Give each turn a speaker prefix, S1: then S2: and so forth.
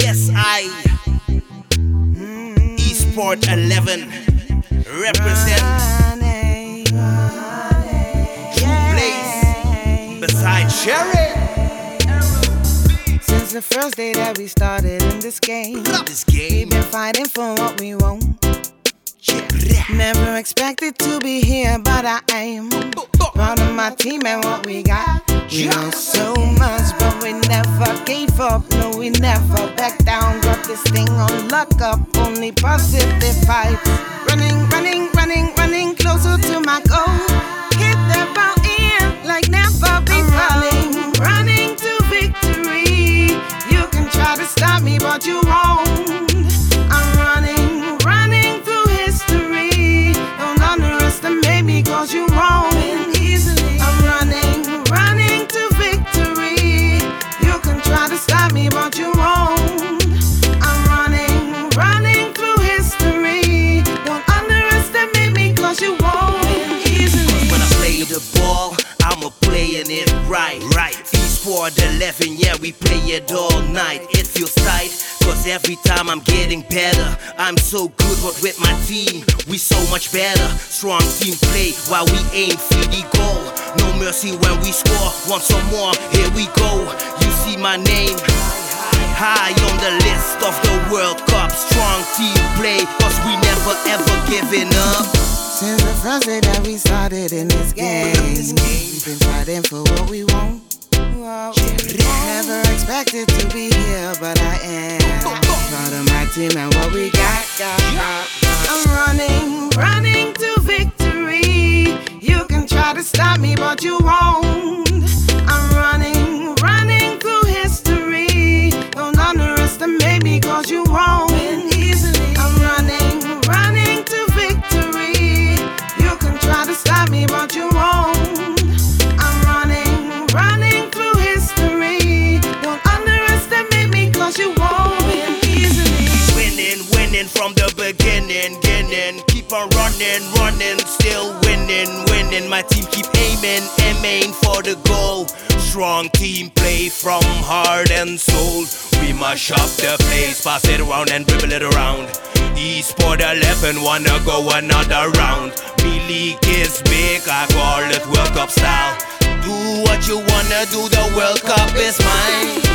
S1: Yes, I. Esport 11 represent place beside Cherry.
S2: Since the first day that we started in this game,
S1: This game.
S2: we've been fighting for what we want. Never expected to be here, but I am. Proud of my team and what we got. We know so much, but we never gave up. We never back down. Got this thing on lock up. Only positive vibes. Running, running, running, running closer to my goal. Hit that ball in like never before. Running, running to victory. You can try to stop me, but you
S1: the ball, I'm a playing it right. Right. Esport 11, yeah, we play it all night. It feels tight, cause every time I'm getting better. I'm so good, but with my team, we so much better. Strong team play while we aim for the goal. No mercy when we score. Want some more? Here we go. You see my name. High on the list of the World Cup. Strong team play, cause we never ever giving up.
S2: Since the first day that we started in this game, we've been fighting for what we want. Never expected to be here, but I am. Proud of my team and what we got. I'm running, running to victory. You can try to stop me, but you won't.
S1: Winning, from the beginning, beginning. Keep on running, running, still winning, winning. My team keep aiming, aiming for the goal. Strong team play from heart and soul. We mash up the place, pass it around and dribble it around. Esport 11 wanna go another round. Me league is big, I call it World Cup style. Do what you wanna do, the World Cup is mine.